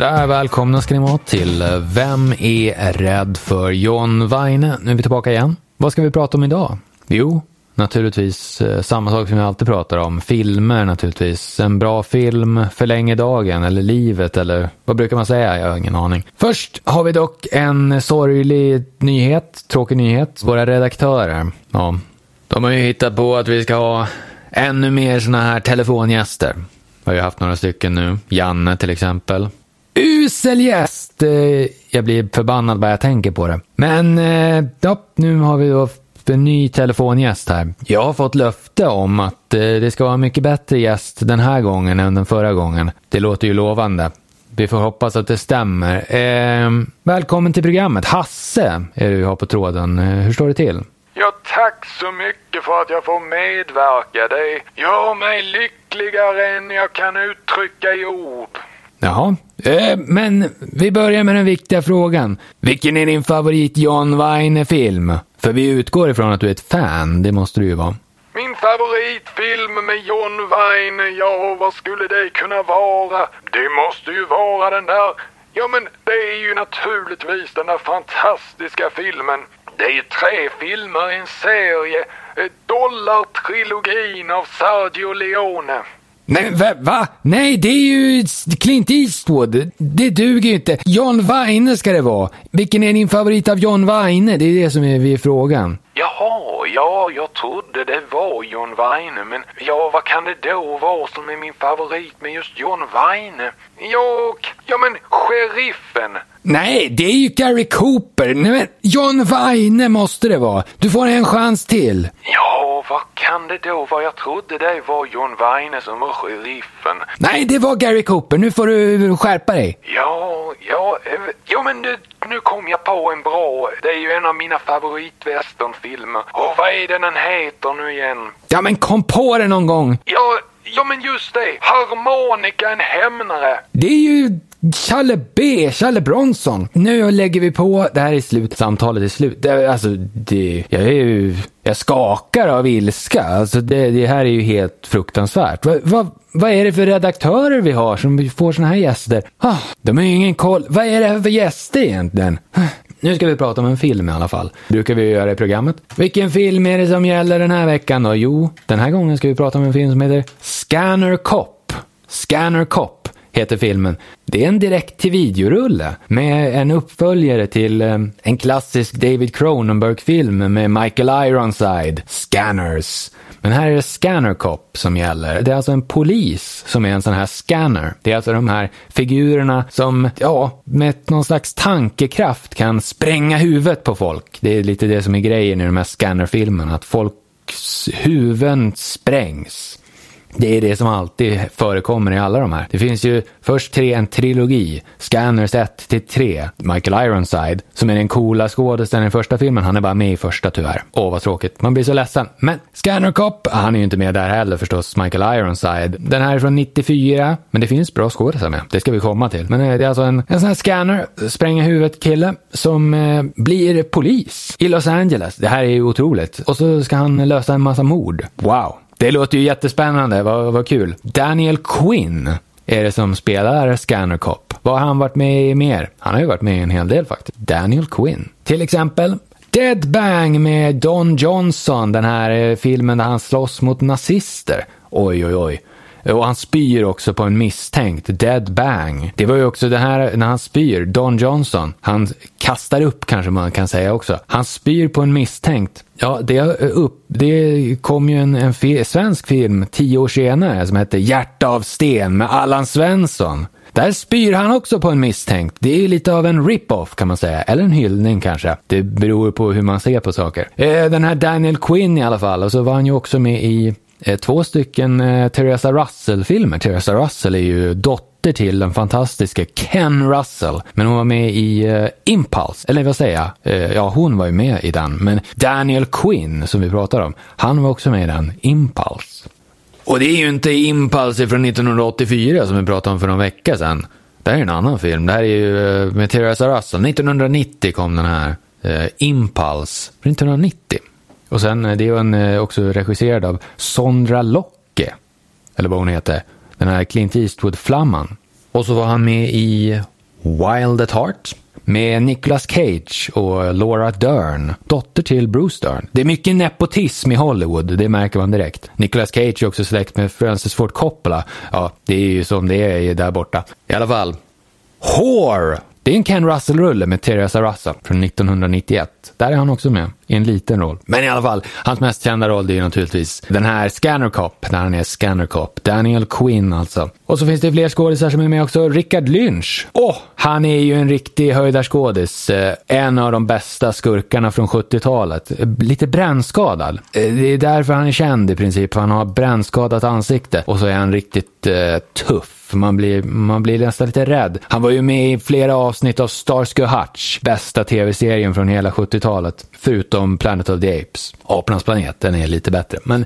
Sådär, välkomna ska ni vara till eh, Vem är rädd för John Weine? Nu är vi tillbaka igen. Vad ska vi prata om idag? Jo, naturligtvis eh, samma sak som vi alltid pratar om. Filmer naturligtvis. En bra film förlänger dagen eller livet eller vad brukar man säga? Jag har ingen aning. Först har vi dock en sorglig nyhet, tråkig nyhet. Våra redaktörer, ja, de har ju hittat på att vi ska ha ännu mer sådana här telefongäster. Vi har ju haft några stycken nu. Janne till exempel. Usel gäst! Eh, jag blir förbannad bara jag tänker på det. Men eh, ja, nu har vi då en ny telefongäst här. Jag har fått löfte om att eh, det ska vara en mycket bättre gäst den här gången än den förra gången. Det låter ju lovande. Vi får hoppas att det stämmer. Eh, välkommen till programmet. Hasse är det vi har på tråden. Hur står det till? Ja, tack så mycket för att jag får medverka. Det gör mig lyckligare än jag kan uttrycka i ord. Jaha, eh, men vi börjar med den viktiga frågan. Vilken är din favorit John Wayne-film? För vi utgår ifrån att du är ett fan, det måste du ju vara. Min favoritfilm med John Wayne, ja vad skulle det kunna vara? Det måste ju vara den där... Ja men det är ju naturligtvis den där fantastiska filmen. Det är ju tre filmer i en serie. Eh, dollartrilogin av Sergio Leone. Nej, va, va? Nej, det är ju Clint Eastwood. Det duger ju inte. John Weine ska det vara. Vilken är din favorit av John Weine? Det är det som är vid frågan. Ja, jag trodde det var John Weine, men ja, vad kan det då vara som är min favorit med just John Weine? Ja, ja men sheriffen. Nej, det är ju Gary Cooper. Nej, men John Weine måste det vara. Du får en chans till. Ja, vad kan det då vara? Jag trodde det var John Weine som var sheriffen. Nej, det var Gary Cooper. Nu får du skärpa dig. Ja, ja, eh, ja men nu, nu kom jag på en bra. Det är ju en av mina favoritwesternfilmer. Och vad är den den heter nu igen? Ja, men kom på det någon gång. Ja, ja men just det. Harmonika en hämnare. Det är ju Challe B, Challe Bronson. Nu lägger vi på, det här är slut, samtalet är slut. Det, alltså, det, jag är ju, jag skakar av ilska. Alltså det, det här är ju helt fruktansvärt. Vad va, vad är det för redaktörer vi har som får såna här gäster? Ah, de har ju ingen koll. Vad är det här för gäster egentligen? Nu ska vi prata om en film i alla fall. Brukar vi göra i programmet. Vilken film är det som gäller den här veckan då? Jo, den här gången ska vi prata om en film som heter Scanner Cop. Scanner Cop heter filmen. Det är en direkt till videorulle med en uppföljare till eh, en klassisk David Cronenberg-film med Michael Ironside, Scanners. Men här är det Scanner Cop som gäller. Det är alltså en polis som är en sån här scanner. Det är alltså de här figurerna som, ja, med någon slags tankekraft kan spränga huvudet på folk. Det är lite det som är grejen i de här scannerfilmerna, att folks huvuden sprängs. Det är det som alltid förekommer i alla de här. Det finns ju först tre, en trilogi. Scanners 1 till 3. Michael Ironside, som är den coola skådespelaren i första filmen, han är bara med i första tyvärr. Åh, vad tråkigt. Man blir så ledsen. Men Scanner Cop, ah, han är ju inte med där heller förstås, Michael Ironside. Den här är från 94, men det finns bra skådespelare med. Det ska vi komma till. Men eh, det är alltså en, en sån här scanner, spränga huvudet kille, som eh, blir polis i Los Angeles. Det här är ju otroligt. Och så ska han lösa en massa mord. Wow. Det låter ju jättespännande, vad, vad kul. Daniel Quinn är det som spelar Scanner Cop. Vad har han varit med i mer? Han har ju varit med i en hel del faktiskt. Daniel Quinn. Till exempel Dead Bang med Don Johnson, den här eh, filmen där han slåss mot nazister. Oj, oj, oj. Eh, och han spyr också på en misstänkt, Dead Bang. Det var ju också det här när han spyr, Don Johnson. Han kastar upp kanske man kan säga också. Han spyr på en misstänkt. Ja, det, eh, upp, det kom ju en, en fi, svensk film tio år senare som hette Hjärta av sten med Allan Svensson. Där spyr han också på en misstänkt. Det är lite av en rip-off kan man säga, eller en hyllning kanske. Det beror på hur man ser på saker. Eh, den här Daniel Quinn i alla fall, och så var han ju också med i Eh, två stycken eh, Teresa Russell-filmer. Teresa Russell är ju dotter till den fantastiska Ken Russell. Men hon var med i eh, Impulse, eller vad säger jag? Eh, ja, hon var ju med i den. Men Daniel Quinn, som vi pratar om, han var också med i den, Impulse. Och det är ju inte Impulse från 1984 som vi pratade om för någon vecka sedan. Det här är en annan film. Det här är ju eh, med Teresa Russell. 1990 kom den här. Eh, Impulse. 1990. Och sen, eh, det är en, eh, också regisserad av Sondra Locke. Eller vad hon heter. Den här Clint Eastwood-flamman. Och så var han med i Wild at Heart med Nicolas Cage och Laura Dern, dotter till Bruce Dern. Det är mycket nepotism i Hollywood, det märker man direkt. Nicolas Cage är också släkt med Francis Ford Coppola. Ja, det är ju som det är där borta. I alla fall. Whore! Det är en Ken Russell-rulle med Teresa Russell från 1991. Där är han också med, i en liten roll. Men i alla fall, hans mest kända roll är ju naturligtvis den här Scanner Cop, där han är Scanner Cop. Daniel Quinn alltså. Och så finns det fler skådisar som är med också. Richard Lynch. Åh, oh, han är ju en riktig höjdarskådis. Eh, en av de bästa skurkarna från 70-talet. Lite brännskadad. Eh, det är därför han är känd i princip. Han har brännskadat ansikte. Och så är han riktigt eh, tuff. Man blir, man blir nästan lite rädd. Han var ju med i flera avsnitt av Starsky Hutch, bästa tv-serien från hela 70-talet. Förutom Planet of the Apes. Apornas planet, den är lite bättre. Men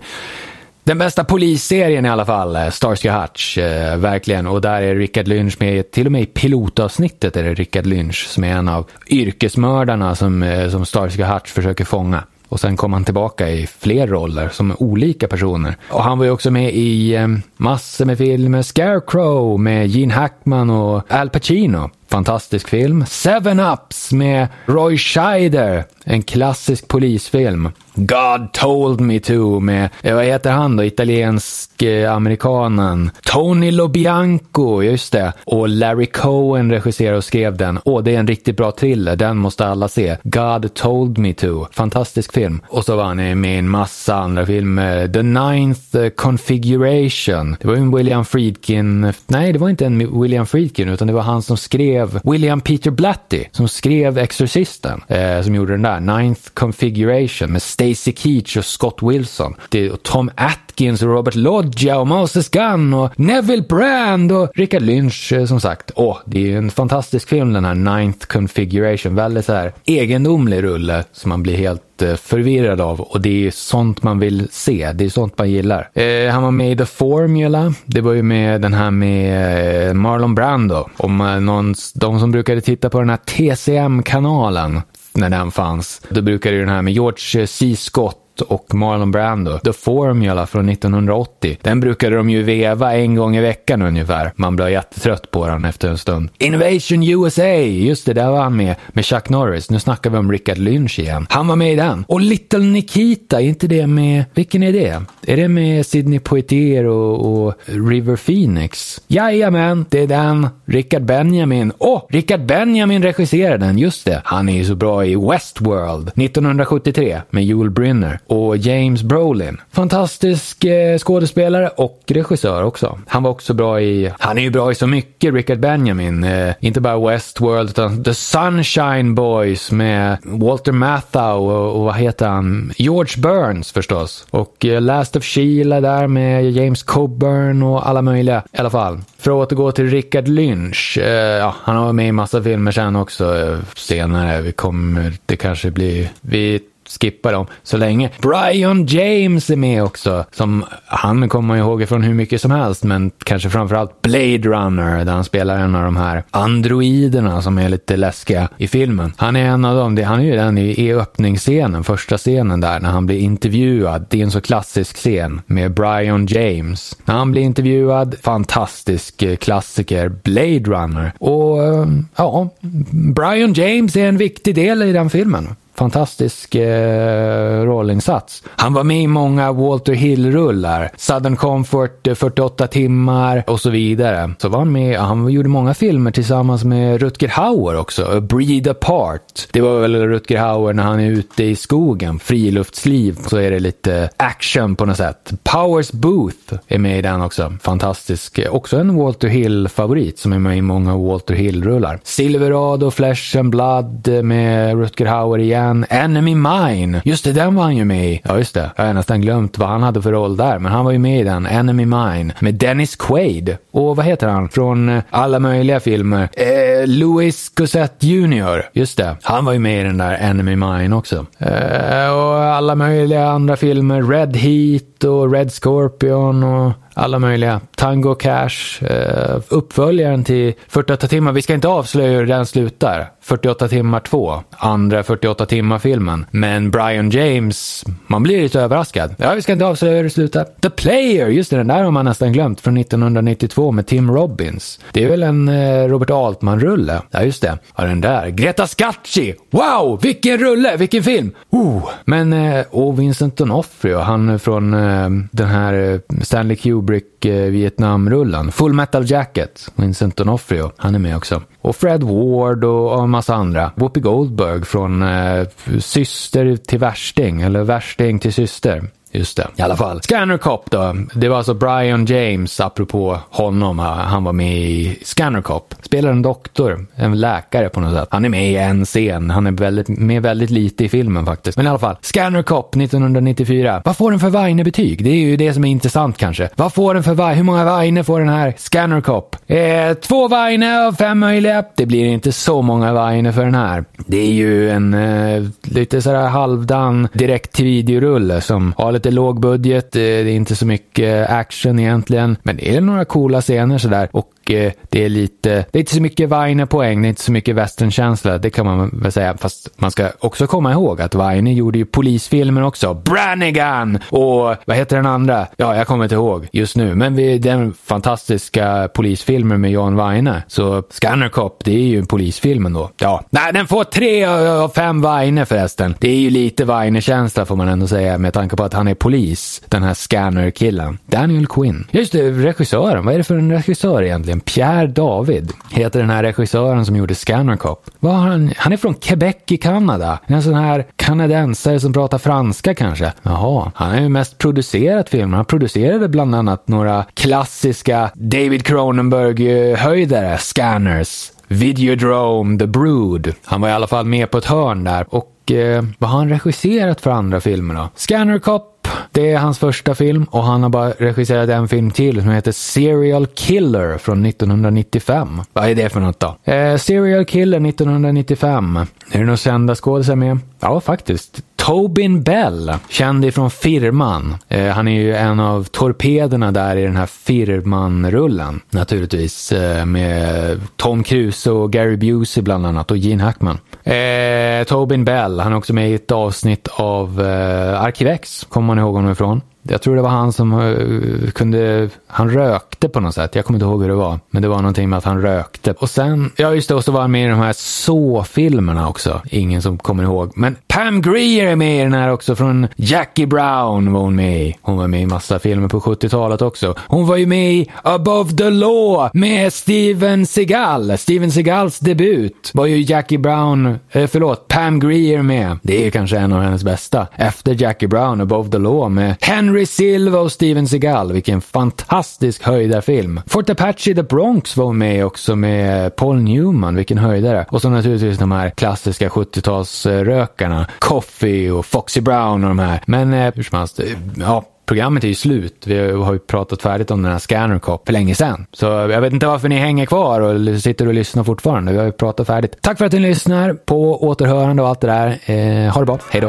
den bästa polisserien i alla fall, eh, Starsky Hutch, eh, verkligen. Och där är Rickard Lynch med, till och med i pilotavsnittet är det Rickard Lynch som är en av yrkesmördarna som, eh, som Starsky Hutch försöker fånga. Och sen kom han tillbaka i fler roller som olika personer. Och han var ju också med i eh, massor med filmer. Scarecrow med Gene Hackman och Al Pacino. Fantastisk film. Seven Ups med Roy Scheider. En klassisk polisfilm. God told me to med, eh, vad heter han då, italiensk-amerikanen? Tony Lobianco, just det. Och Larry Cohen regisserade och skrev den. Åh, det är en riktigt bra thriller, den måste alla se. God told me to. Fantastisk film. Och så var han med i en massa andra filmer. The Ninth eh, Configuration. Det var ju en William Friedkin, nej det var inte en William Friedkin utan det var han som skrev, William Peter Blatty, som skrev Exorcisten. Eh, som gjorde den där, Ninth Configuration med Stacy Keach och Scott Wilson. Det är Tom Atkins och Robert Loggia och Moses Gunn och Neville Brand och Richard Lynch eh, som sagt. Åh, det är ju en fantastisk film den här Ninth Configuration. Väldigt så här egendomlig rulle som man blir helt förvirrad av och det är sånt man vill se. Det är sånt man gillar. Eh, han var med i The Formula. Det var ju med den här med eh, Marlon Brando. Om eh, någon, de som brukade titta på den här TCM-kanalen när den fanns. Då brukade ju den här med George C. Scott och Marlon Brando. The Formula från 1980. Den brukade de ju veva en gång i veckan ungefär. Man blev jättetrött på den efter en stund. Innovation USA! Just det, där var han med. Med Chuck Norris. Nu snackar vi om Richard Lynch igen. Han var med i den. Och Little Nikita, är inte det med... Vilken är det? Är det med Sidney Poitier och, och River Phoenix? Jajamän, det är den. Richard Benjamin. Åh, oh, Richard Benjamin regisserade den. Just det. Han är ju så bra i Westworld 1973 med Joel Brynner och James Brolin. Fantastisk eh, skådespelare och regissör också. Han var också bra i, han är ju bra i så mycket, Richard Benjamin. Eh, inte bara Westworld utan The Sunshine Boys med Walter Matthau och, och vad heter han? George Burns förstås. Och eh, Last of Sheila där med James Coburn och alla möjliga. I alla fall. För att återgå till Richard Lynch. Eh, ja, han har varit med i massa filmer sen också eh, senare. Vi kommer, det kanske blir, vi skippa dem så länge. Brian James är med också. Som han kommer man ihåg från hur mycket som helst, men kanske framförallt Blade Runner, där han spelar en av de här androiderna som är lite läskiga i filmen. Han är en av dem, han är ju den i, i öppningsscenen, första scenen där, när han blir intervjuad. Det är en så klassisk scen med Brian James. När han blir intervjuad, fantastisk eh, klassiker, Blade Runner. Och eh, ja, Brian James är en viktig del i den filmen fantastisk eh, rollinsats. Han var med i många Walter Hill-rullar. Southern Comfort, eh, 48 timmar och så vidare. Så var han med, han gjorde många filmer tillsammans med Rutger Hauer också. A Breed Apart. Det var väl Rutger Hauer när han är ute i skogen, friluftsliv, så är det lite action på något sätt. Powers Booth är med i den också. Fantastisk. Också en Walter Hill-favorit som är med i många Walter Hill-rullar. Silverado, Flesh and Blood eh, med Rutger Hauer igen den Enemy Mine. Just det, den var han ju med i. Ja, just det. Jag har nästan glömt vad han hade för roll där, men han var ju med i den. Enemy Mine. Med Dennis Quaid. Och vad heter han? Från eh, alla möjliga filmer. Eh, Louis Gossett Jr. Just det. Han var ju med i den där Enemy Mine också. Eh, och alla möjliga andra filmer. Red Heat och Red Scorpion och alla möjliga. Tango Cash, eh, uppföljaren till 48 timmar. Vi ska inte avslöja hur den slutar. 48 timmar 2, andra 48 timmar filmen. Men Brian James, man blir lite överraskad. Ja, vi ska inte avslöja hur det slutar. The Player, just det, den där har man nästan glömt, från 1992 med Tim Robbins. Det är väl en eh, Robert Altman-rulle? Ja, just det. Ja, den där. Greta Scacchi! Wow, vilken rulle, vilken film! Oh. Men, eh, och Vincent D'Onofrio, han från eh, den här eh, Stanley Kubrick eh, Vietnam-rullen. Full Metal Jacket, Vincent D'Onofrio, han är med också. Och Fred Ward och, och en massa andra. Whoopi Goldberg från eh, Syster till värsting, eller värsting till syster. Just det. I alla fall. Scanner Cop då. Det var alltså Brian James, apropå honom. Han var med i Scanner Cop. Spelar en doktor, en läkare på något sätt. Han är med i en scen. Han är väldigt, med väldigt lite i filmen faktiskt. Men i alla fall. Scanner Cop 1994. Vad får den för Weine-betyg? Det är ju det som är intressant kanske. Vad får den för Weine? Hur många Weine får den här Scanner Cop? Eh, två Weine av fem möjliga. Det blir inte så många Weine för den här. Det är ju en eh, lite sådär halvdan direkt till videorulle som har lite det är låg budget, eh, det är inte så mycket action egentligen, men det är några coola scener sådär? Och Eh, det är lite, det är inte så mycket Weiner-poäng, det är inte så mycket västernkänsla, det kan man väl säga. Fast man ska också komma ihåg att Weiner gjorde ju polisfilmer också. Brannigan! Och vad heter den andra? Ja, jag kommer inte ihåg just nu. Men vi, den fantastiska polisfilmer med John Weiner. Så Scanner Cop, det är ju en polisfilm ändå. Ja, nej, den får tre av fem Weiner förresten. Det är ju lite Weiner-känsla får man ändå säga med tanke på att han är polis, den här Scanner-killen. Daniel Quinn. Just det, regissören. Vad är det för en regissör egentligen? Egentligen? Pierre David heter den här regissören som gjorde Scanner Cop. Vad han? han är från Quebec i Kanada. En sån här kanadensare som pratar franska kanske. Jaha, han har ju mest producerat filmer. Han producerade bland annat några klassiska David Cronenberg-höjdare, Scanners. Videodrome, The Brood. Han var i alla fall med på ett hörn där. Och eh, vad har han regisserat för andra filmer då? Scanner Cop, det är hans första film och han har bara regisserat en film till som heter Serial Killer från 1995. Vad är det för något då? Eh, Serial Killer 1995. Är det några kända skådisar med? Ja, faktiskt. Tobin Bell, känd ifrån Firman. Eh, han är ju en av torpederna där i den här Firman-rullen. Naturligtvis eh, med Tom Cruise och Gary Busey bland annat och Gene Hackman. Eh, Tobin Bell, han är också med i ett avsnitt av eh, Arkivex, kommer man ihåg honom ifrån. Jag tror det var han som eh, kunde, han rökte på något sätt. Jag kommer inte ihåg hur det var. Men det var någonting med att han rökte. Och sen, ja just det, och så var han med i de här så-filmerna också. Ingen som kommer ihåg. Men Pam Greer är med i den här också. Från Jackie Brown var hon med i. Hon var med i massa filmer på 70-talet också. Hon var ju med i Above the Law med Steven Seagal. Steven Seagals debut var ju Jackie Brown, eh, förlåt, Pam Greer med. Det är kanske en av hennes bästa. Efter Jackie Brown, Above the Law med Henry Henry Silva och Steven Seagal, vilken fantastisk höjdarfilm. Fort Apache The Bronx var med också med Paul Newman, vilken höjdare. Och så naturligtvis de här klassiska 70-talsrökarna, Coffee och Foxy Brown och de här. Men eh, hur som helst, eh, ja, programmet är ju slut. Vi har ju pratat färdigt om den här Scanner Cop för länge sedan. Så jag vet inte varför ni hänger kvar och sitter och lyssnar fortfarande. Vi har ju pratat färdigt. Tack för att ni lyssnar på återhörande och allt det där. Eh, ha det bra. Hej då.